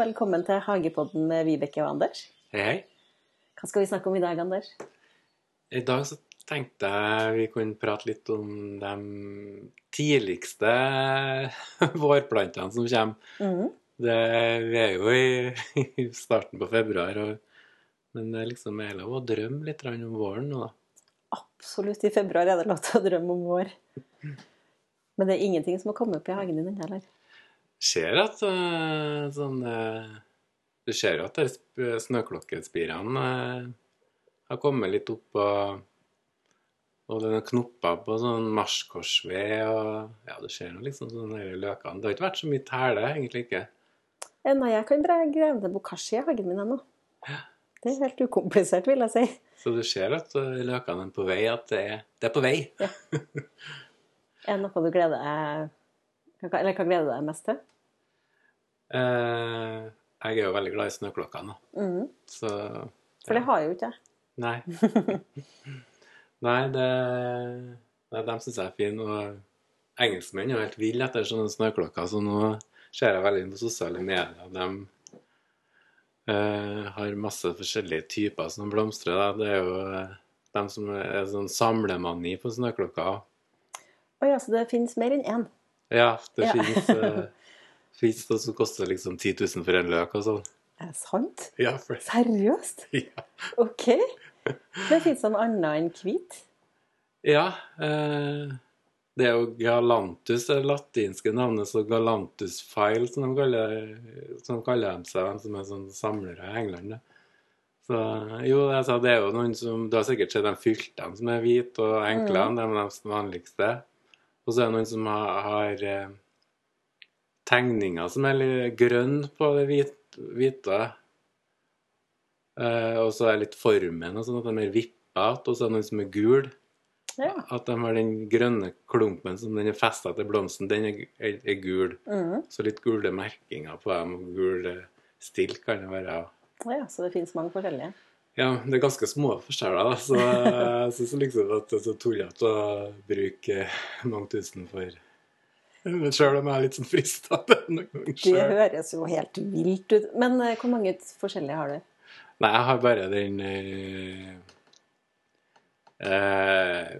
velkommen til Hagepodden med Vibeke og Anders. Hei, hei. Hva skal vi snakke om i dag, Anders? I dag så tenkte jeg vi kunne prate litt om de tidligste vårplantene som kommer. Mm. Det, vi er jo i, i starten på februar, og, men det er liksom er lov å drømme litt om våren nå, da. Absolutt. I februar er det lov til å drømme om vår. Men det er ingenting som har kommet opp i hagen din ennå, eller? Ser at uh, sånn uh, Du ser jo at snøklokkespirene uh, har kommet litt opp, og, og det er knopper på sånn marskorsved og ja, du ser nå liksom sånne løkene. Det har ikke vært så mye tæle, egentlig ikke. Nei, jeg kan grave ned bokashi i hagen min ennå. Det er helt ukomplisert, vil jeg si. Så du ser at løkene er på vei, at det er, det er på vei. Er det noe du gleder deg Eller hva gleder du deg mest til? Eh, jeg er jo veldig glad i snøklokkene, Mm. Så ja. For det har jeg jo ikke jeg. Nei. Nei, det, nei de syns jeg er fine. Og engelskmenn er jo helt ville etter sånne snøklokker, så nå ser jeg veldig på sosiale medier. De eh, har masse forskjellige typer som blomstrer. Da. Det er jo de dem som er sånn samlemani på snøklokker. Å ja, så det finnes mer enn én? Ja, det Ja. fins uh, fins det som koster liksom 10 000 for en løk og sånn. Er det sant? Ja, for Seriøst? ja. OK. Det fins noe annet enn hvit? Ja, eh, det er jo Galantus, det latinske navnet, så Galantus file, som de kaller, som kaller de seg, de som er sånn samlere i England. Så jo, altså, det er jo noen som Du har sikkert sett de fyltene som er hvite og enkle, de er de vanligste. Og så er det noen som har, har eh, tegninger som er litt grønne på det hvit- hvite. Eh, og så er litt formen, og sånn at de er vippete, og så er det noen som er gul. Ja. At de har den grønne klumpen som den er festa til blomsten, den er, er, er gul. Mm. Så litt gule merkinger på dem, og gul stilk kan det være. Ja, så det fins mange forskjellige? Ja, det er ganske små forskjeller, da, så jeg syns liksom at det er så tullete å bruke mange tusen for Men Sjøl om jeg er litt sånn frista noen ganger Det høres jo helt vilt ut. Men eh, hvor mange forskjellige har du? Nei, jeg har bare den eh,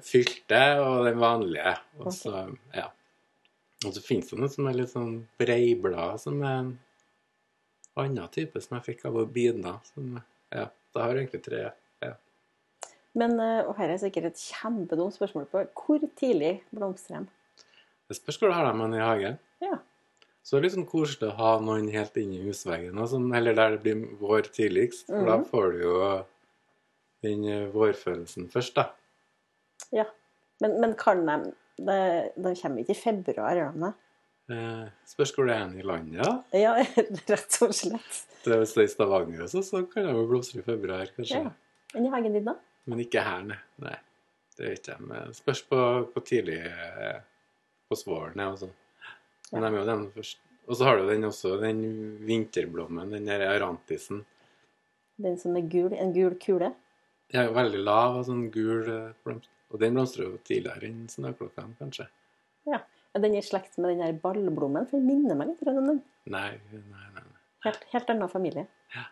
fylte og den vanlige. Og så, ja. Og så finnes det noe som er litt sånn breiblad, som er en annen type som jeg fikk av Bina. Som, ja, da har du egentlig tre. Ja. Men, eh, og her er sikkert et kjempedumt spørsmål på hvor tidlig blomstrer de? Det spørs hvor du har dem i hagen. Ja. Så det er litt sånn koselig å ha noen helt inni husveggen, sånn, eller der det blir vår tidligst. For da Mhm. får du jo den eh, vårfølelsen først, da. ja. Men, men kan de de, de kommer ikke i februar, gjør de det? Eh, spørs hvor det er i landet, ja. Ja, rett og slett. Det, hvis det er i Stavanger også, så kan det jo blomstre i februar, kanskje. Ja. Enn i hagen din, da? Men ikke her, nei. nei. Det vet jeg. Men spørs på hvor tidlig eh, på våren er og sånn. Men de er jo den først. Og så har du den også, den vinterblommen, den der arantisen. Den som er gul? En gul kule? Er veldig lav og sånn gul eh, blomst. Og den blomstrer jo tidligere enn snøklokkene, kanskje. Ja. Er den i slekt med den der ballblommen? For den minner meg litt om den. Nei, nei, nei. Helt, helt annen familie. Ja.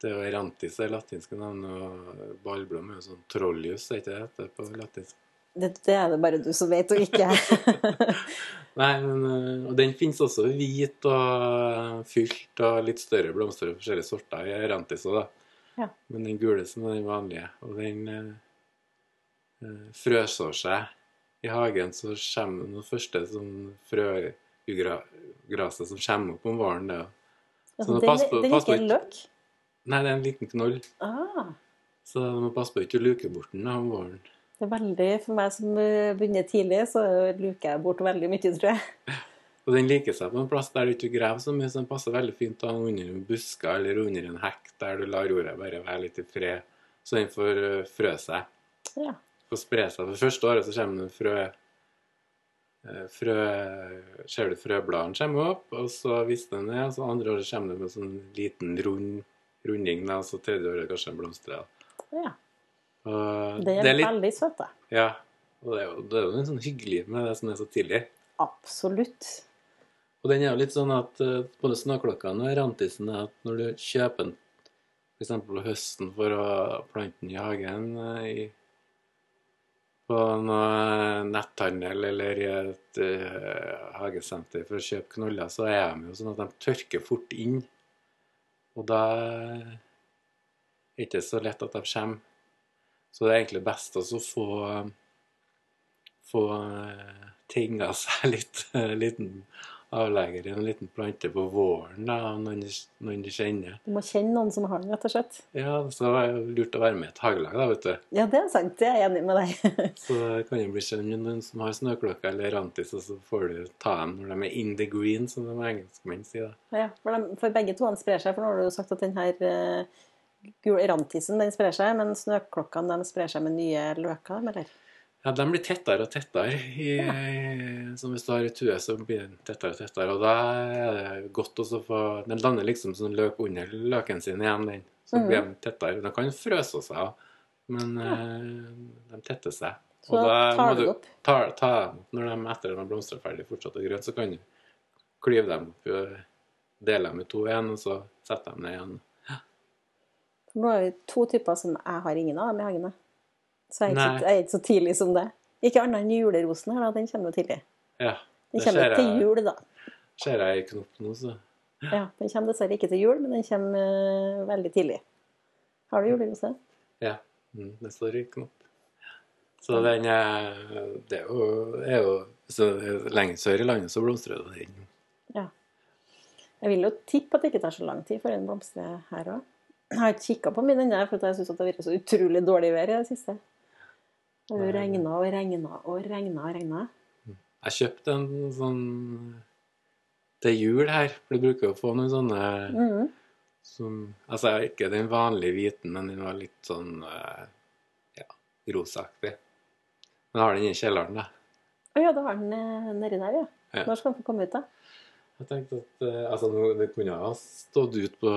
Det er jo arantis det er latinske navn, og ballblom er jo sånn trollius, er ikke det på latinsk? Det, det er det bare du som vet, og ikke jeg. Nei, men, øh, og den finnes også hvit og fylt og litt større blomster og forskjellige sorter i Arantis òg, da. Ja. Men den gule som er den vanlige, og den øh, øh, frøsår seg i hagen, så kommer det første sånn frøgraset som kommer opp om våren. Det. Så Altså, må den, passe det den er ikke en løk? Nei, det er en liten knoll, Ah, så du må passe på ikke å luke bort den om våren. det er veldig, For meg som eh, begynner tidlig, så luker jeg bort veldig mye, tror jeg. Og den liker seg på en plass der du ikke graver så mye, så den passer veldig fint å ha under en busker eller under en hekk der du lar jorda bare være litt i fred, så den får øh, frø seg. Ja. Får spre seg. For første året så kommer det frø eh, Frø Ser du frøbladene kommer opp, og så visner den ned, så andre året kommer det med sånn liten rund, runding, og så tredje året kanskje en blomster. ja. Og Det er, litt veldig søtt, da. Ja. Og det er jo, det er jo noe sånn hyggelig med det som er så tidlig. Absolutt. Og den er jo litt sånn at eh, både snøklokkene og rantisen er at når du kjøper den f.eks. på høsten for å plante den i hagen eh, i, på noe netthandel eller i et uh, hagesenter for å kjøpe knoller, så er de jo sånn at de tørker fort inn. Og da er det ikke så lett at de kommer. Så det er egentlig best å få få eh, tinga seg litt liten avlegger i en liten plante på våren, da, når noen, når du kjenner. Du må kjenne noen som har den, rett og slett. Ja, så er det lurt å være med i et hagelag, da, vet du. Ja, det er sant. Det er jeg enig med deg. Så det kan jo bli med noen som har snøklokke eller rantis, og så får du ta dem når de er in the green, som de engelskmenn sier. da. Ja, for, de, for begge to sprer seg. For nå har du jo sagt at den her uh, gul rantisen den sprer seg, men snøklokkene de sprer seg med nye løker, eller? Ja, de blir tettere og tettere. I, som hvis du har et hue, så blir den tettere og tettere. Og da er det godt å få Den danner liksom sånn løk under løken sin igjen, den. Så blir de tettere. De kan frøse seg av, men eh, de tetter seg. Så da tar du opp. ta, ta når de etter de har blomstra ferdig fortsatt er grønne, så kan du klyve dem opp, eh, dele dem i to igjen, og så sette dem ned igjen. Ja. nå er det to typer som jeg har ingen av dem i hagen. Så jeg er, ikke, jeg er ikke så tidlig som det. Ikke annet enn julerosen her, da. Den kommer jo tidlig. Ja, Den kommer til jeg, jul, da. ser jeg i knopp nå, så Ja, Den kommer dessverre ikke til jul, men den kommer uh, veldig tidlig. Har du julerose? Ja, mm, det står i knopp. Så den er Det er jo, er jo så Lenge sør i landet så blomstrer det den. Ja. Jeg vil jo tippe at det ikke tar så lang tid før den blomstrer her òg. Jeg har ikke kikka på min ennå, for jeg syns det har vært så utrolig dårlig vær i det siste. Det regna og regna og regna og regna. Jeg kjøpte en sånn til jul her, for du bruker jo å få noen sånne mm. som Altså ikke den vanlige hviten, men den var litt sånn eh, ja, rosaaktig. Men jeg har den i kjelleren, da. Å ja, da har den eh, nedi der, ja. Ja. Når skal den få komme ut, da? Jeg tenkte at eh, altså, Det kunne ha stått ut på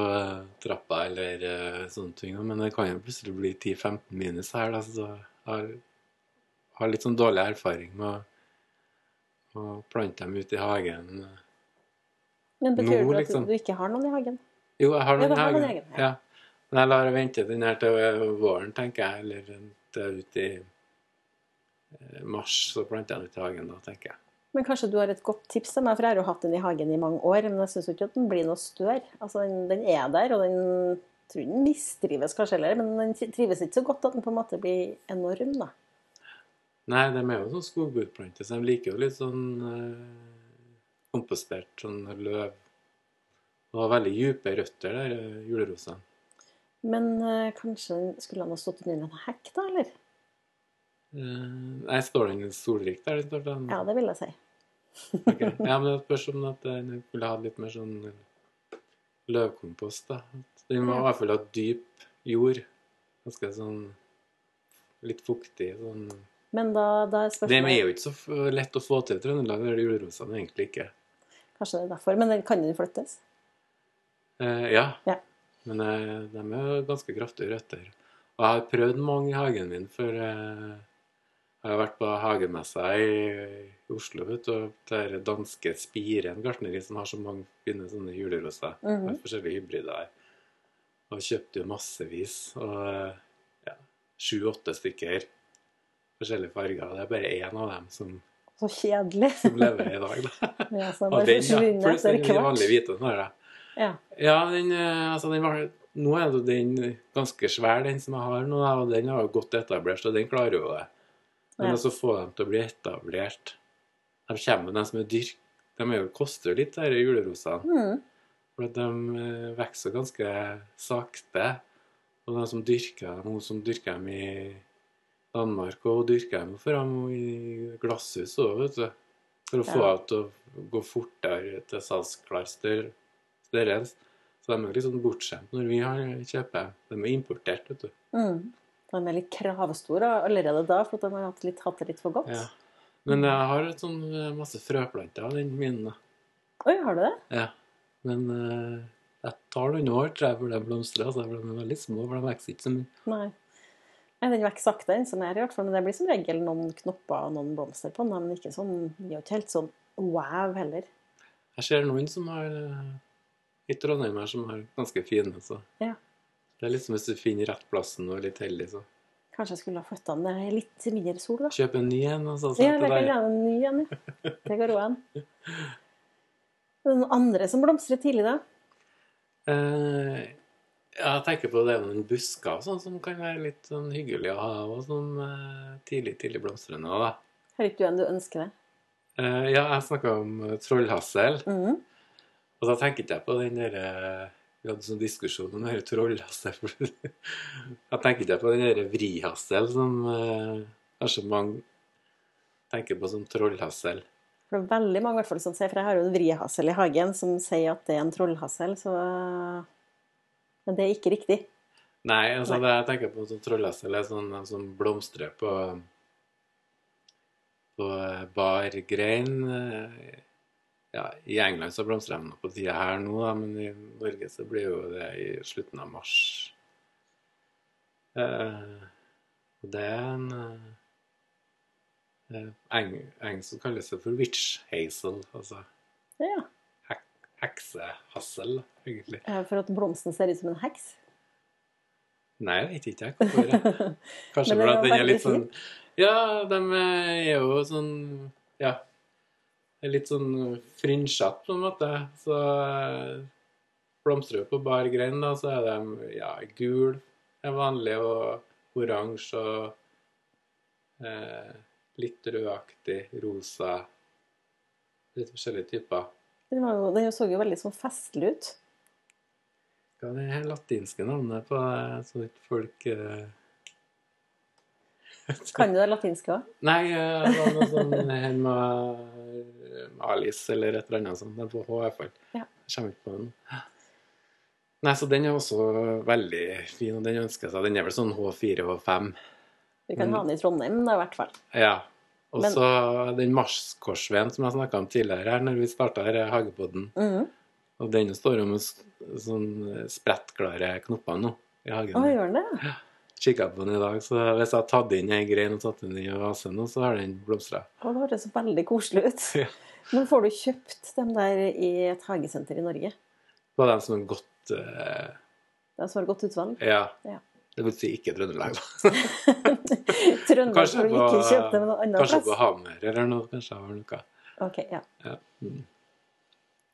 trappa eller sånne ting, men det kan jo plutselig bli 10-15 minus her. Da, så jeg har, har litt sånn dårlig erfaring med å, å plante dem ute i hagen. Men betyr Nå, det at liksom. du ikke har noen i hagen? Jo, jeg har noen i hagen. hagen, ja. Men jeg lar vente den her til våren, tenker jeg. Eller til ut i eh, mars, så planter jeg den ut i hagen da, tenker jeg. Men kanskje du har et godt tips til meg, for jeg har jo hatt den i hagen i mange år. Men jeg syns ikke at den blir noe større. Altså, den, den er der, og den tror den mistrives kanskje heller, men den trives ikke så godt at den på en måte blir enorm, da. Nei, de er jo sånn skogbordplanter, så de liker jo litt sånn eh, kompostert sånn løv. Og har veldig dype røtter der, eh, julerosene. Men eh, kanskje skulle han ha stått under en hekk, da, eller? Eh, nei, står den solrik der? Står den? Ja, det vil jeg si. okay. ja, men det spørs om at den skulle ha litt mer sånn løvkompost, da. Den må i hvert fall ha dyp jord. Ganske sånn litt fuktig. sånn... Men da, da er Det er jo ikke så lett å få til i Trøndelag, det er julerosene egentlig ikke. Kanskje det er derfor. Men kan den flyttes? Eh, ja. Ja. Men eh, de er jo ganske kraftige røtter. Og jeg har prøvd mange i hagen min, for eh, jeg har vært på hagemessa i, i Oslo, vet du, og det er danske Spiren gartneri som har så mange fine sånne juleroser. Mhm. med forskjellige hybrider her. Og kjøpte jo massevis. Og eh, ja, sju-åtte stykker forskjellige farger. Det er bare én av dem som, Så kjedelig. som lever i dag, da. Ja, Og den, ja. etter den vanlige hvert. hvite. Jeg. Ja. Ja, den, eh, altså den var, nå er jo den ganske svær, den som jeg har nå, og den har jo godt etablert, så den klarer jo det. Men Ja. altså få dem til å bli etablert De kommer, de som er dyrk... De er jo, koster litt, disse julerosene. Mm. For at de eh, vokser ganske sakte. Og de som dyrker dem, hun som dyrker dem i Danmark, og dyrker dem for dem i glasshus òg, vet du. For å få dem til å gå fortere til salgsklaster. Deres. Så de er litt sånn bortskjemt når vi har kjøper. De er importert, vet du. Mm. De er litt kravstore allerede da, for de har hatt, litt, hatt det litt for godt. Ja. Men jeg har et sånn eh, masse frøplanter av den minen. Oi, har du det? Ja. Men uh, jeg tar noen år, tror jeg, før de blomstrer. Altså, for de er veldig små, for de vokser ikke så mye. Nei. Nei, Den vokser sakte, den som er i hvert fall. Men det blir som regel noen knopper og noen blomster på den. Men ikke sånn, jo ikke helt sånn wow heller. Jeg ser noen som har eh, i Trondheim her som har ganske fine, så Ja. Det er liksom hvis du finner rett plassen og er litt heldig, så Kanskje jeg skulle ha flytta den. Det er litt mindre sol, da. kjøp en ny en. og så Ja, legge der. lage en ny en, ja. Det går òg an. Er det noen andre som blomstrer tidlig, da? Eh, ja, jeg tenker på det med noen busker sånn som kan være litt sånn hyggelig å ha, og som eh, tidlig, tidlig blomstrende da. Hører ikke du en du ønsker deg? Uh, ja, jeg snakka om eh, trollhassel, Mm. og da tenker ikke jeg på den derre Vi hadde sånn diskusjon om den trollhassel. Jeg tenker ikke på den der vrihassel som uh, kanskje mange tenker på som trollhassel. For det er veldig mange hvert fall som sier, for jeg har jo en vrihassel i hagen som sier at det er en trollhassel, så Men det er ikke riktig. Nei, altså Nei. det jeg tenker på som trollesel, er sånn de som blomstrer på på eh, bar grein. eh, Ja, I England så blomstrer de på tida her nå, da, men i Norge så blir jo det i slutten av mars. Eh, og det er en eh, eng, eng som kalles det for witch hazel, altså Ja. hek, heksehassel, egentlig. Eh, For at blomsten ser ut som en heks. Nei, jeg vet ikke jeg hvorfor. Kanskje fordi den er litt sånn Ja, de er jo sånn Ja. er Litt sånn frynsjete, på en måte. Så eh, blomstrer jo på bar grein, da, så er de ja, gul er vanlig, og oransje og eh, litt rødaktig, rosa Litt forskjellige typer. Den, jo, den så jo veldig sånn festlig ut. Hva er det her latinske navnet på det, så folk eh, Kan du det latinske òg? Nei, eh, det var noe sånn her med Alice eller et eller annet sånt. Den på H, i hvert fall. Ja. Jeg kommer ikke på den. Nei, så den er også veldig fin, og den ønsker seg. Den er vel sånn H4, H5. Vi kan Men- ha den i Trondheim, da, i hvert fall. Ja. Og så den Marskorsveen som jeg snakka om tidligere her, når vi starta Hagepodden. Mhm. Og den står jo med sånn sprettklare knopper nå i hagen. Å, gjør den det? Kikka på den i dag, så hvis jeg har tatt inn ei grein og satt den i vasen nå, så har den blomstra. Det høres veldig koselig ut. Ja. Men får du kjøpt dem der i et hagesenter i Norge? På dem som har gått eh, De som har godt utvalg? Ja. Ja. Det si ikke Trøndelag, da. Trøndelag Kanskje får du på, ikke kjøpt dem en annen kanskje plass? på Hamar eller noe. Kanskje har noe. Ok, ja. Ja. Mm.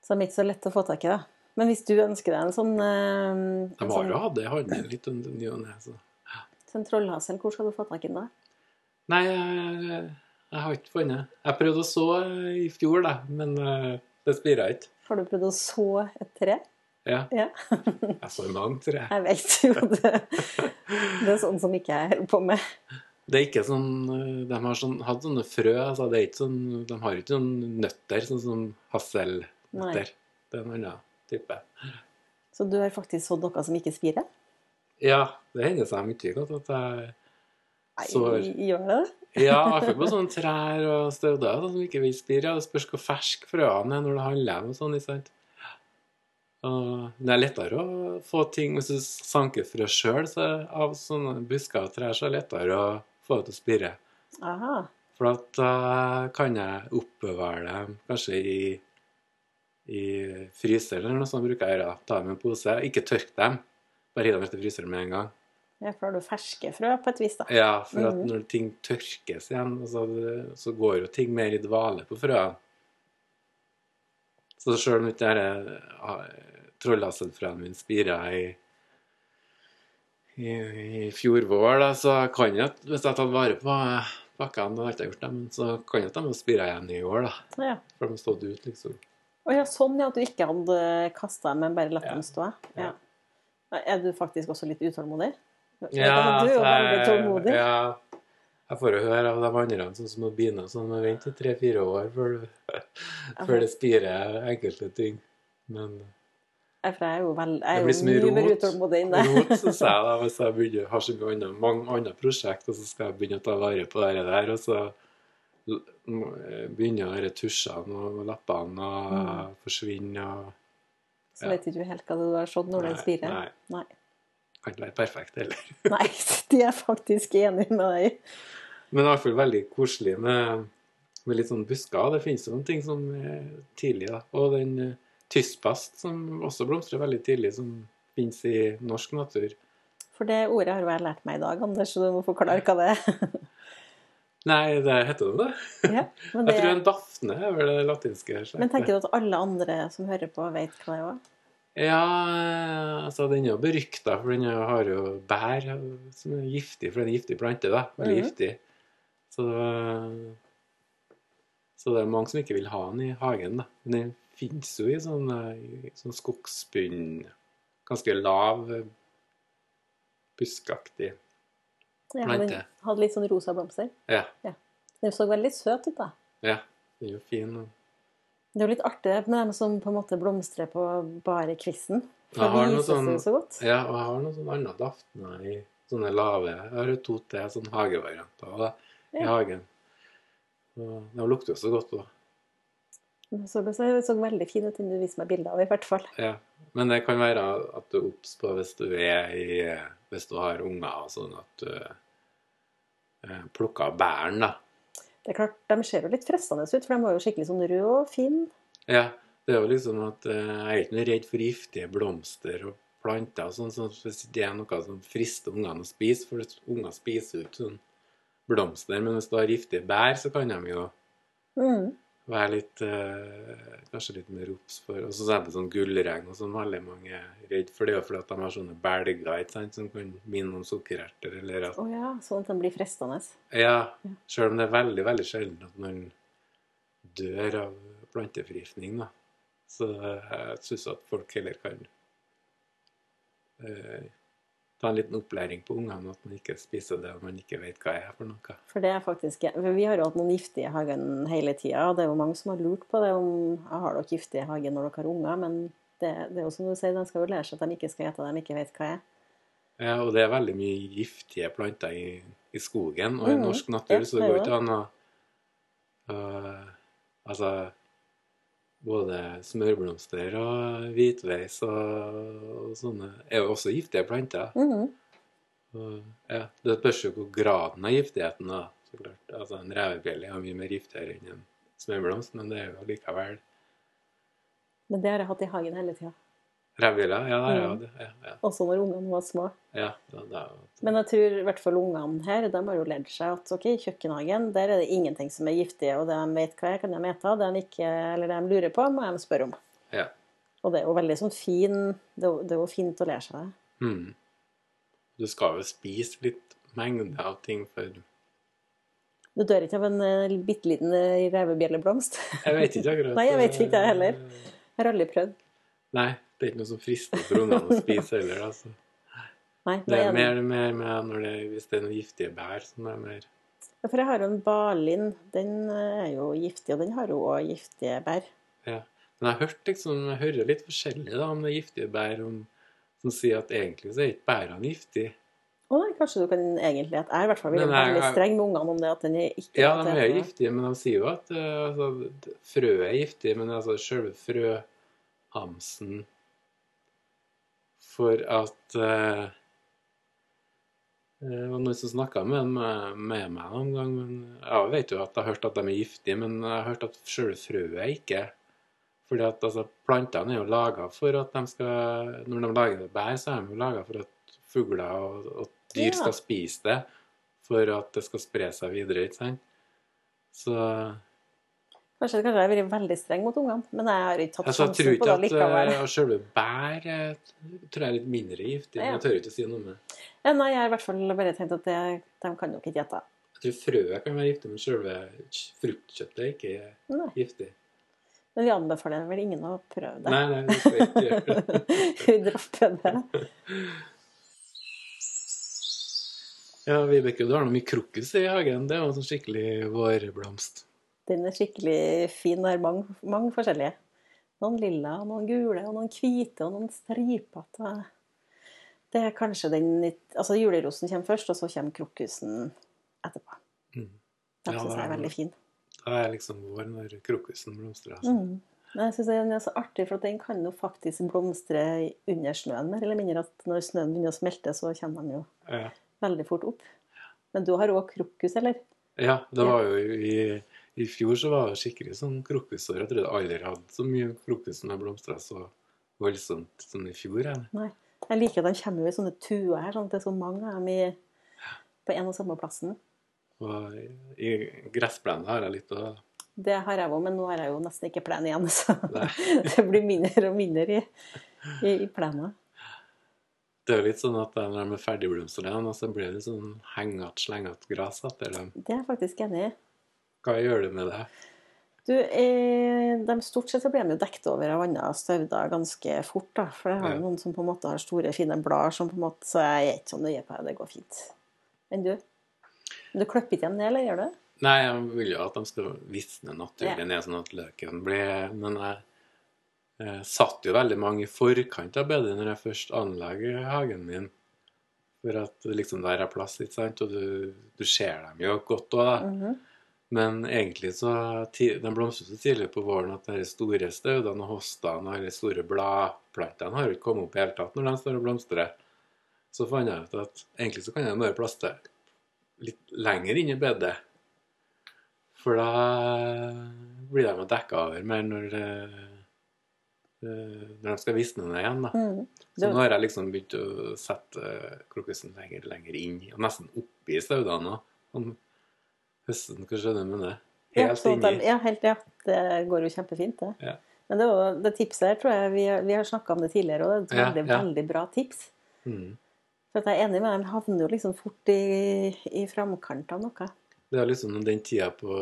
Så det er så lett å få tak i, da. Men hvis du ønsker deg en sånn, eh, De en har sånn, jo hatt det i hånden litt under ny og ne. så. sånn trollhasel, hvor skal du få tak i den da? Nei, jeg, jeg har ikke funnet. Jeg prøvde å så i fjor, da, men eh, det spira ikke. Har du prøvd å så et tre? Ja. Ja. Jeg så mange, tre. jeg. Vet jo det. Det er sånn som ikke jeg holder på med. Det er ikke sånn eh, De har sånn, hatt sånne frø. Altså det er ikke sånn, de har ikke noen nøtter, sånn som hasselnøtter. Det er en annen type. Så du har faktisk sådd noe som ikke spirer? Ja, det hender seg mye godt at jeg Nei, gjør det? Ja, hvert på sånne trær og stauder som ikke vil spire. Det spørs hvor fersk frøene er når det handler om og sånn. ikke sant? Og det er lettere å få ting Hvis du sanker frø sjøl av sånne busker og trær, så er det lettere å få det til å spire. Aha. For da kan jeg oppbevare dem kanskje i fryser eller noe sånt bruker jeg å gjøre. Ta dem i en pose. Ikke tørk dem. Bare gi dem etter fryseren med en gang. Ja, for da har du ferske frø på et vis, da. Ja, for at Mhm. når ting tørkes igjen, så, så går jo ting mer i dvale på frøene. Så sjøl om ikke disse trollhasselfrøene mine spira i, i, i fjor vår, da, så kan jeg, hvis jeg tar vare på bakkene, da har jeg ikke gjort det, men så kan jeg at de har spira igjen i år, da. Ja. For de har stått ut, liksom. Å ja, sånn ja, at du ikke hadde kasta dem, men bare latt dem stå? Ja. Er du faktisk også litt utålmodig? Ja, du er jo veldig jeg- tålmodig. Ja, jeg får jo høre av de andre, sånn som Bine, sånn, må vente i tre-fire år før, før det spirer enkelte ting. Men For jeg er jo, vel, jeg er blir jo så mye mer utålmodig enn deg. rot, syns jeg, da, hvis jeg begynner, har så mye andre, mange andre prosjekt, og så skal jeg begynne å ta vare på det der, og så begynner disse tusjene og lappene å Mm. Og, og Så vet ikke du helt hva du har sett når det den spirer. nei. Nei. Kan ikke være perfekt heller. Nei, det er jeg faktisk enig med deg i. Men i hvert fall veldig koselig med, Med litt sånn busker. Det finnes jo noen ting som er tidlig, da. Og den uh, tysbast, som også blomstrer veldig tidlig, som finnes i norsk natur. For det ordet har jo jeg lært meg i dag, Anders, så du må forklare hva det er. Nei, det heter det det. ja, men, Jeg tror en dafne er vel det latinske. slektet. men tenker du at alle andre som hører på, vet hva det er? Ja, altså den er jo berykta, for den har jo bær som er giftig, for det er en giftig plante. da, Veldig Mhm. giftig. Så, så det er mange som ikke vil ha den i hagen. da. Men den fins jo i sånn, i sånn skogsbunn, ganske lav, buskaktig Ja, plante. den hadde litt sånn rosa blomster. Ja, Den så veldig søt ut, da. ja, den er jo fin. Det er jo litt artig med dem som på en måte blomstrer på bare kvisten. Jeg har noe sånn- så. Ja, og jeg har noen sånn andre dafner i sånne lave Jeg har to til sånn hagevarianter da, i Ja. hagen. Og de lukter jo så godt òg. Den så, så veldig fin ut, den du viste meg bilde av, i hvert fall. Ja. Men det kan være at du er obs på hvis du er i Hvis du har unger og sånn at du eh, plukker bæren, da. Det er klart, De ser jo litt fristende ut, for de var jo skikkelig sånn røde og fine. Ja, det er jo liksom at eh, jeg er ikke noe redd for giftige blomster og planter og sånn, så hvis det er noe som frister ungene å spise, for unger spiser jo ikke sånn blomster, men hvis du har giftige bær, så kan de jo Mm. Være litt eh, Kanskje litt mer obs for Og så er det sånn gullregn og sånn veldig mange er redd for. Det er jo fordi at de har sånne belger ikke sant, som kan minne om sukkererter, eller at Å ja, sånn at de blir fristende. Ja, selv om det er veldig, veldig sjelden at man dør av planteforgiftning, da. Så jeg syns at folk heller kan eh, ta en liten opplæring på ungene, at man ikke spiser det man ikke vet hva er for noe. For det er faktisk for Vi har jo hatt noen giftige i hagen hele tida, og det er jo mange som har lurt på det om har dere giftige i hagen når dere har unger, men det, det er jo som du sier, de skal jo lære seg at de ikke skal ete det de ikke vet hva er. Ja, og det er veldig mye giftige planter i, i skogen og i Mhm. norsk natur, Ja, så det går ikke an å øh, Altså både smørblomster og hvitveis og, og sånne er jo også giftige planter. Mhm. Og, ja, det spørs jo hvor graden av giftigheten da, så klart. Altså En revebjelle er mye mer giftigere enn en smørblomst, men det er jo likevel Men det har jeg hatt i hagen hele tida. Revebjeller, ja, Mhm. det. Ja, ja, Også når ungene var små. ja, da, da, da. Men jeg tror i hvert fall ungene her, de har jo lært seg at ok, i kjøkkenhagen der er det ingenting som er giftig, og det de vet hva er, kan de ete. Det de ikke, eller det de lurer på, må de spørre om. Ja. Og det er jo veldig sånn fin Det er jo, det er jo fint å lære seg det. Mm. Du skal jo spise litt mengde av ting for Du dør ikke av en uh, bitte liten uh, revebjelleblomst. Jeg vet ikke akkurat. Nei, jeg vet ikke, jeg heller. Jeg har aldri prøvd. Nei, det er ikke noe som frister for ungene å spise heller. Altså. Nei, Det er mer mer, mer med det, hvis det er noen giftige bær som er mer Ja, For jeg har jo en balin. Den uh, er jo giftig, og den har jo òg giftige bær. ja. Men jeg har hørt liksom, jeg hører litt forskjellig da, om det giftige bær, om, som sier at egentlig så er ikke bærene giftige. Å nei, kanskje du kan egentlig at Jeg i hvert fall vil være veldig streng med ungene om det, at den er ikke Ja, de er giftige, men de sier jo at eh, altså, frøet er giftig, men altså selve frøhamsen For at eh, Det var noen som snakka med, med, med meg noen gang. Men jeg vet jo at jeg har hørt at de er giftige, men jeg har hørt at sjøl frøet ikke. Fordi at altså, Plantene er jo laga for at de skal Når de lager bær, så er de jo laga for at fugler og, og dyr Ja. skal spise det. For at det skal spre seg videre. ikke sant? Så Kanskje, kanskje jeg har vært veldig streng mot ungene, men jeg har ikke tatt altså, jeg tror sjansen på ikke det at likevel. uh, selve bær eh, tror jeg er litt mindre giftig. Men Ja. jeg tør ikke å si noe med det. Ja, nei, jeg har i hvert fall bare tenkt at det, de kan nok ikke gjette. Jeg tror frøet kan være giftig, men selve fruktkjøttet er ikke Nei. giftig. Men vi anbefaler vel ingen å prøve det. Nei, nei, vi skal ikke gjøre. vi dropper det. Ja, Vibeke, du har noe mye krokus i hagen. Det er jo en sånn skikkelig vårblomst. Den er skikkelig fin. Det er mange, mange forskjellige. Noen lilla, noen gule, og noen hvite, og noen stripete. Det er kanskje den Altså julerosen kommer først, og så kommer krokusen etterpå. Mm. Den Ja, syns jeg det er veldig fin. Da er liksom vår når krokusen blomstrer. Altså. Mm. Men jeg synes den er så artig, for at den kan jo faktisk blomstre under snøen, mer eller mindre. At når snøen begynner å smelte, så kommer den jo Ja. veldig fort opp. Men du har òg krokus, eller? ja, det var jo i, I fjor så var det skikkelig sånn krokusår. Jeg trodde aldri hadde så mye krokus som har blomstra så voldsomt som i fjor. Jeg. Nei. Jeg liker at de kommer i sånne tuer her, sånn at det er så mange av dem i, på en og samme plassen. Og i gressplenen har jeg litt å Det har jeg òg, men nå har jeg jo nesten ikke plen igjen, så det blir mindre og mindre i, i, i plena. Det er jo litt sånn at når de er ferdigblomstrende, så blir det sånn hengete, slengete gress etter dem. Det er jeg faktisk enig i. Hva gjør du med det? Du, eh, de Stort sett så blir de jo dekket over av andre stauder ganske fort. da, For jeg har Ja. noen som på en måte har store, fine blader, som på en måte, så jeg er ikke så nøye på det. Det går fint. Enn du? Men Du klipper ikke dem ned, eller gjør du? Nei, jeg vil jo at de skal visne naturlig ned, sånn at løken blir Men jeg, jeg satt jo veldig mange i forkant av bedet når jeg først anlegger hagen min. For at liksom der er plass, ikke sant? Og du, du ser dem jo godt òg, da. Mhm. Men egentlig så Den De blomstrer så tidlig på våren at de store staudene og hostene og de store bladplantene har jo ikke kommet opp i det hele tatt når de står og blomstrer. Så fant jeg ut at egentlig så kan jeg bare plaste litt lenger inn i bedet. For da blir de dekka over mer når, eh, eh, når de skal visne ned igjen. da. Mm. Så nå har jeg liksom begynt å sette eh, krokusen lenger lenger inn, og nesten oppi staudene òg. du høsten, hva skjønner mener. med det? Ja, Helt sånn de- inni. ja, helt, ja. Det går jo kjempefint, det. Ja. Men det, er det tipset her tror jeg vi, vi har snakka om det tidligere, og det er et veldig, ja. veldig bra tips. Mm. For at jeg er enig med den havner jo liksom fort i, i framkant av noe. Det er liksom den tida på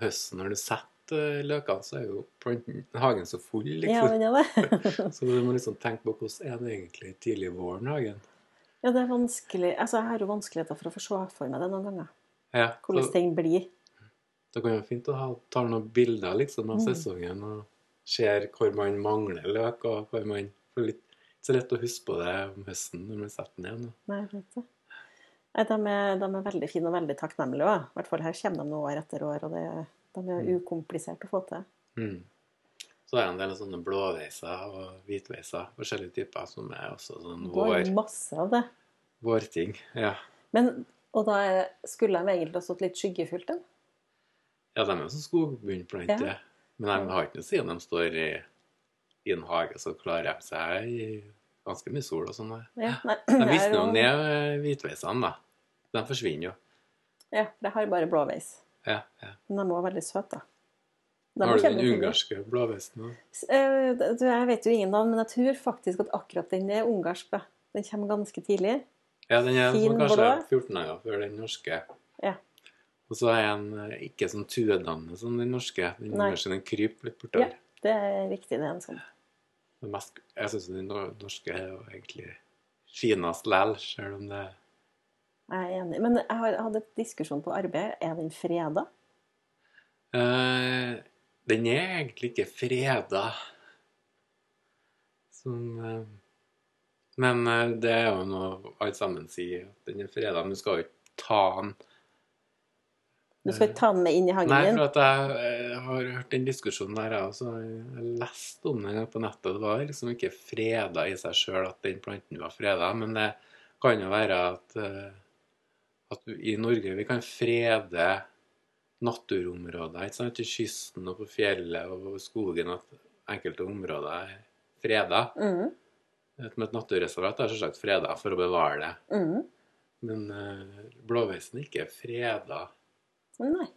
høsten når du setter eh, løkene, så er jo planten, hagen så full, liksom. ja, det. Så du må liksom tenke på hvordan er det egentlig tidlig i våren hagen. ja, det er vanskelig. Altså, jeg har jo vanskeligheter for å få se for meg det noen ganger. Ja, Hvordan ting blir. det kan være fint å ha, ta noen bilder liksom av Mm. sesongen og ser hvor man mangler løk, og hvor man får litt så lett å huske på det om høsten når man setter den igjen. Nei, vet. Nei, de, er, de er veldig fine og veldig takknemlige òg. I hvert fall her kommer de nå år etter år, og det, de er Mm. ukomplisert å få til. Mm. Så er det en del sånne blåveiser og hvitveiser, forskjellige typer, som er også sånn vår... Det vår, er masse av det. vårting. Ja. Men, og da er, skulle de egentlig ha stått litt skyggefullt, da? ja, de er jo sånn skogbunnplanter. Ja. Men de har ikke noe siden de står i, i en hage, så klarer de seg i ganske mye sol og sånn. Ja, De visner jo er ned hvitveisene, da. De forsvinner jo. Ja, de har bare blåveis. Ja, ja. Men de var veldig søte, da. De Har du den ungarske blåveisen òg? Eh, Jeg vet jo ingen navn, men jeg tror faktisk at akkurat den er ungarsk. Den kommer ganske tidlig. Ja, den er Fin sånn kanskje blå. 14 dager før den norske. Ja. Og så er den eh, ikke sånn tuedannende som den norske. Den Nei. den kryper litt Ja, det er riktig. Det er en sånn. Mest, jeg syns den norske er jo egentlig finest lell, selv om det Jeg er enig. Men jeg har hatt et diskusjon på arbeid. Er den freda? Eh, Den er egentlig ikke freda. Som eh, Men eh, det er jo noe alle sammen sier, den er freda. Men du skal jo ikke ta den Du skal ikke ta den med inn i hagen Nei, for at jeg, eh, har hørt den diskusjonen der, jeg også. Jeg leste om den på nettet. Det var liksom ikke freda i seg sjøl at den planten var freda, men det kan jo være at, eh, at i Norge vi kan frede naturområder ikke sant? til kysten og på fjellet og skogen. At enkelte områder er freda. Mhm, Et, et naturreservat er selvsagt freda for å bevare det. Mm. Men uh, blåveisen er ikke freda. Nei.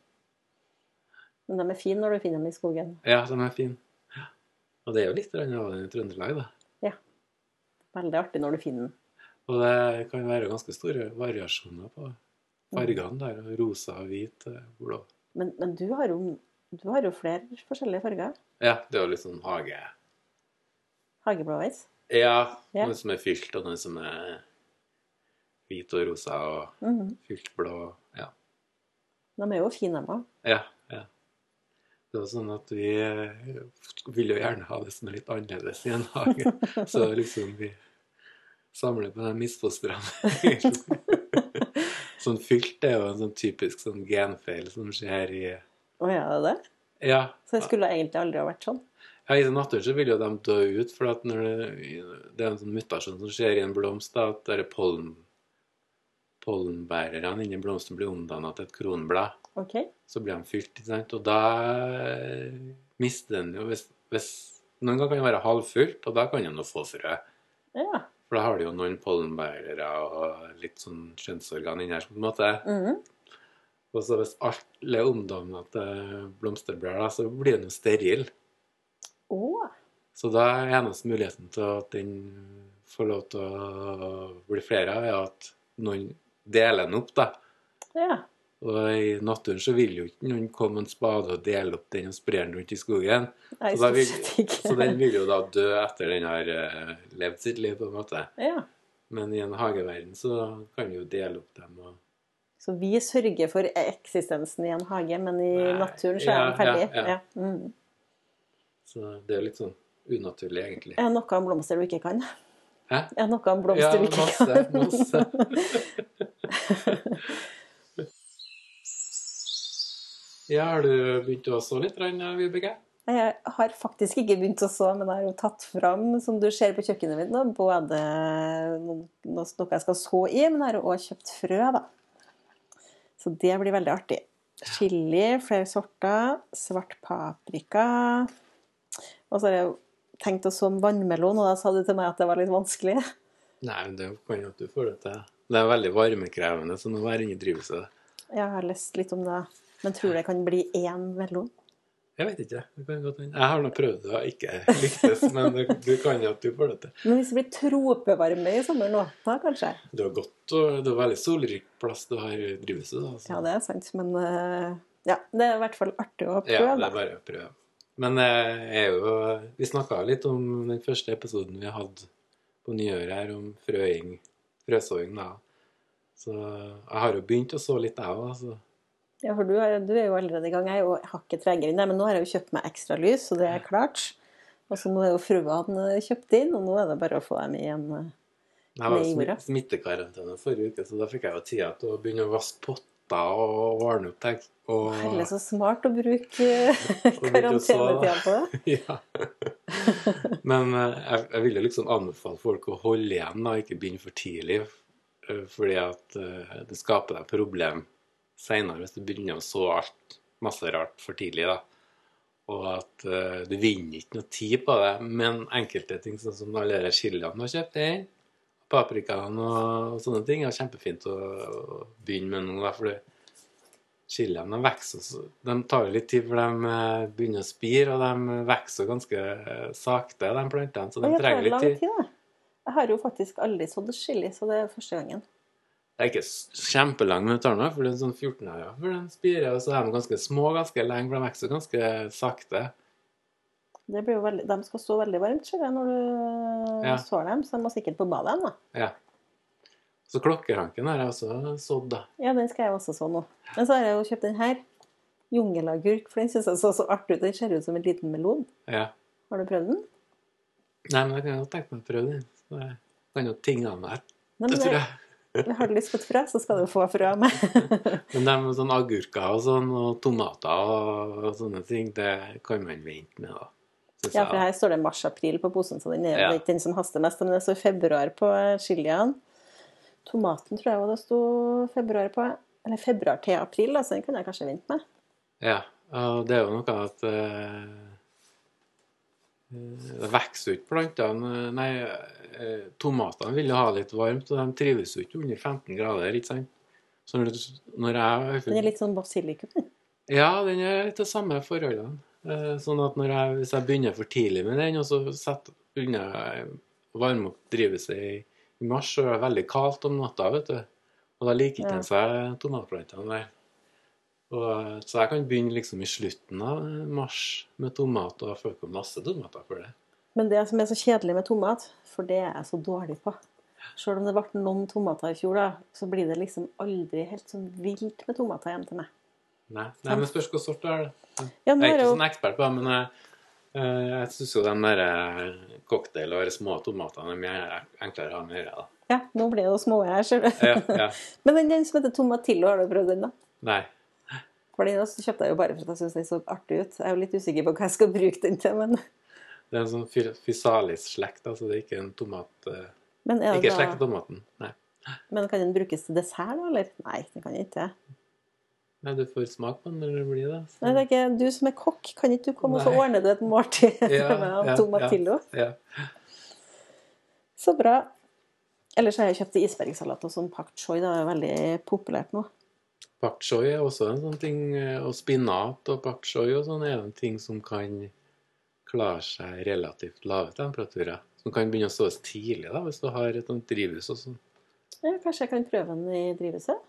Men de er fine når du finner dem i skogen. Ja, de er fine. Ja. Og det er jo litt av den i Trøndelag, da. Ja. Veldig artig når du finner den. Og det kan være ganske store variasjoner på fargene der. Rosa, hvit, eh, blå. Men, men du, har jo, du har jo flere forskjellige farger. Ja, det er jo litt sånn hage... Hageblåveis. Ja, noen som er fylt, og noen som er hvit og rosa og Mhm. fylt blå. Ja. De er jo fine, òg. ja, ja. Det var sånn at vi ville jo gjerne ha det som er litt annerledes i en hage. Så liksom vi samler på de misfostrene. sånn fylt er jo en sånn typisk sånn genfeil som skjer i Å ja, det er det? Ja. Så det skulle egentlig aldri ha vært sånn? Ja, I naturen så vil jo de dø ut, for at når det, det er en sånn mutasjon som skjer i en blomst, da, at det er pollen, pollenbærerne inni blomsten blir omdanna til et kronblad. OK. Så blir de fylt, ikke sant? og da eh, mister den jo hvis, hvis Noen ganger kan den være halvfullt, og da kan den jo få frø. Ja. For da har du jo noen pollenbærere og litt sånn kjønnsorgan inni her. på en måte. Mhm. Og så hvis alle er omdanna til blomsterblad, så blir den jo steril. Å. Så da er eneste muligheten til at den får lov til å bli flere av, er at noen deler den opp, da. Ja. Og i naturen så vil jo ikke noen komme med en spade og dele opp den og spre den rundt i skogen. Nei, Så da vil- Så den vil jo da dø etter den har eh, levd sitt liv, på en måte. Ja. Men i en hageverden så kan vi jo dele opp dem og Så vi sørger for eksistensen i en hage, men i Nei, naturen så er den ferdig. ja, ja. Ja. Mm. Så det er litt sånn unaturlig, egentlig. Er det noe om blomster du ikke kan? Hæ? Er det noe om Ja, blomster du ikke masse, kan? masse. Ja, har du begynt å så litt, Vibeke? Jeg har faktisk ikke begynt å så, men jeg har jo tatt fram, som du ser på kjøkkenet mitt nå, både noe, jeg skal så i, men jeg har også kjøpt frø, da. Så det blir veldig artig. Chili, flere sorter, svart paprika. Og så har jeg tenkt å så en vannmelon, og da sa du til meg at det var litt vanskelig. Nei, men det kan jo at du får det til. Det er veldig varmekrevende, så nå er det ingen drivhuset. Jeg har lest litt om det, men tror det kan bli én melon? Jeg vet ikke. Det kan godt hende. Jeg har nå prøvd det og ikke lyktes, men det, du kan jo at du får det til. Men hvis det blir tropevarme i sommer nå, da kanskje? Det er godt, og det er veldig solrik plass du har i drivhuset. Ja, det er sant, men eh, ja, det er i hvert fall artig å prøve. Ja, det er bare å prøve. Men eh, jeg er jo, vi snakka litt om den første episoden vi hadde på nyåret her, om frøing, frøsåing. da. Så jeg har jo begynt å så litt, jeg òg. Altså. Ja, for du er, du er jo allerede i gang. Jeg er jo hakket tregere enn deg, men nå har jeg jo kjøpt meg ekstra lys, så det er klart. Og så nå er jo frøene kjøpt inn, og nå er det bare å få dem i en eh, Jeg var i smittekarantene forrige uke, så da fikk jeg jo tida til å begynne å vaske potter og ordne opp. Og, Herlig, så smart å bruke eh, karantenetida på det. ja. Men eh, jeg, jeg ville liksom anbefale folk å holde igjen og ikke begynne for tidlig. eh, Fordi at det skaper deg problem seinere hvis du begynner å så alt masse rart for tidlig. da. Og at du vinner ikke noe tid på det. Men enkelte ting, sånn som alle de chiliene du har kjøpt paprikaen og, sånne ting, Det er kjempefint å, å begynne med nå. for Chiliene de vokser De tar jo litt tid, for de eh, begynner å spire, og de vokser ganske eh, sakte, de plantene. Så de trenger litt tid. tid. Jeg har jo faktisk aldri sådd chili, så det er første gangen. Det er ikke kjempelang, men det tar nå for det er sånn 14 år, ja, for den spirer, og så er de ganske små ganske lenge, for de vokser ganske sakte. Det blir jo veldig, de skal stå veldig varmt ser jeg, når du Ja. sår dem, så de må sikkert på badet. da. Ja. Så klokkeranken har jeg også sådd, da. Ja, den skal jeg også så nå. Men så har jeg jo kjøpt den her. Jungelagurk, for den syns jeg så så artig ut. Den ser ut som en liten melon. Ja. Har du prøvd den? Nei, men jeg kan jo tenke meg å prøve den. Så jeg kan jo tinge der. Nei, Det tror jeg. har du lyst på et frø, så skal du få frø av meg. Men det med sånn agurker og sånn, og tomater og sånne ting, det kan man vente med, da. Ja, for her står det mars-april på posen, så den er Ja. ikke den som haster mest. Men det står februar på chiliene. Tomaten tror jeg også det sto februar på. Eller februar til april, da, så den kunne jeg kanskje vente med. Ja, og det er jo noe at eh, eh, Det vokser jo ikke plantene Nei, eh, tomatene vil jo ha litt varmt, og de trives jo ikke under 15 grader, ikke sant? Så når, når jeg Den er litt sånn basilikum. Ja, den er litt det samme forholdene. Eh, Sånn at når jeg, hvis jeg begynner for tidlig med den, og så setter, begynner jeg å varme opp drivhuset i, i mars, så er det veldig kaldt om natta, vet du. Og da liker ikke den seg tomatplantene der. Og, så jeg kan begynne liksom i slutten av mars med tomat, og får på masse tomater for det. Men det som er så kjedelig med tomat, for det er jeg så dårlig på Selv om det ble noen tomater i fjor, da, så blir det liksom aldri helt sånn vilt med tomater hjem til meg. Nei, Nei men spørs hvilken sort det er. Ja, Jeg er ikke sånn ekspert på det, men jeg, eh, jeg syns jo den der eh, cocktail og de små tomatene er mye enklere å ha med øret. Ja, nå blir det jo små her, ser du. Ja, ja. Men den, den som heter tomatillo, har du prøvd den, da? Nei. For den også kjøpte jeg jo bare for at jeg syns den så artig ut. Jeg er jo litt usikker på hva jeg skal bruke den til, men, Det er en sånn physalis-slekt, altså det er ikke en tomat eh, men det Ikke da slekt av tomaten. Nei. Men kan den brukes til dessert, da, eller? Nei, den kan ikke. Nei, du får smak på den når det blir det. så- Nei, det er ikke, du som er kokk, kan ikke du komme og så ordne du et måltid Ja, med ja, tomatillo? Ja. Så bra. Ellers har jeg kjøpt isbergsalat og sånn pak choi. Det er veldig populært nå. Pak choi er også en sånn ting, eh, og spinat og pak choi og sånn er en ting som kan klare seg relativt lave temperaturer. Som kan begynne å sås tidlig da, hvis du har et sånt drivhus og sånn. Ja, kanskje jeg kan prøve den i drivhuset?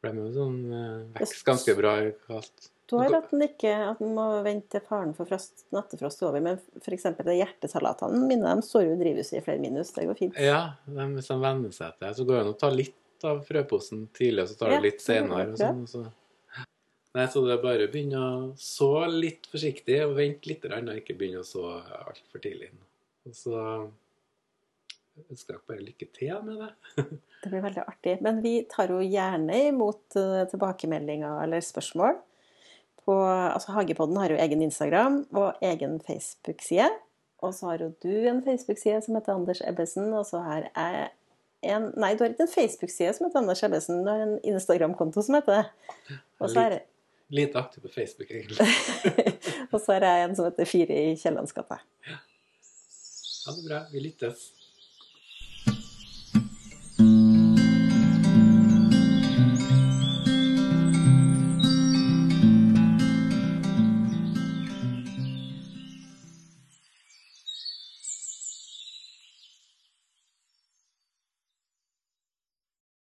For med sånn eh, vekst ganske bra i kaldt. Du har at den ikke at den må vente til faren for frost, nattefrost er over. Men f.eks. hjertesalatene mine de står jo i drivhuset i flere minus. Det går fint. Ja, de, hvis de venner seg til det, så går det an å ta litt av frøposen tidlig, og så tar Ja, litt senere. Og sånn, og så. Nei, så det er bare å begynne å så litt forsiktig, og vente litt, og ikke begynne å så altfor tidlig. Og så ønsker dere bare lykke til med det. Det blir veldig artig. Men vi tar jo gjerne imot eh, tilbakemeldinger eller spørsmål. På, altså Hagepodden har jo egen Instagram og egen Facebook-side. Og så har jo du en Facebook-side som heter Anders Ebbesen, og så har jeg en Nei, du har ikke en Facebook-side som heter Anders Ebbesen, du har en Instagram-konto som heter det. Og så er Lite aktiv på Facebook, egentlig. og så har jeg en som heter Fire i Kiellandsgata. Ja. Ha det bra. Vi lyttes.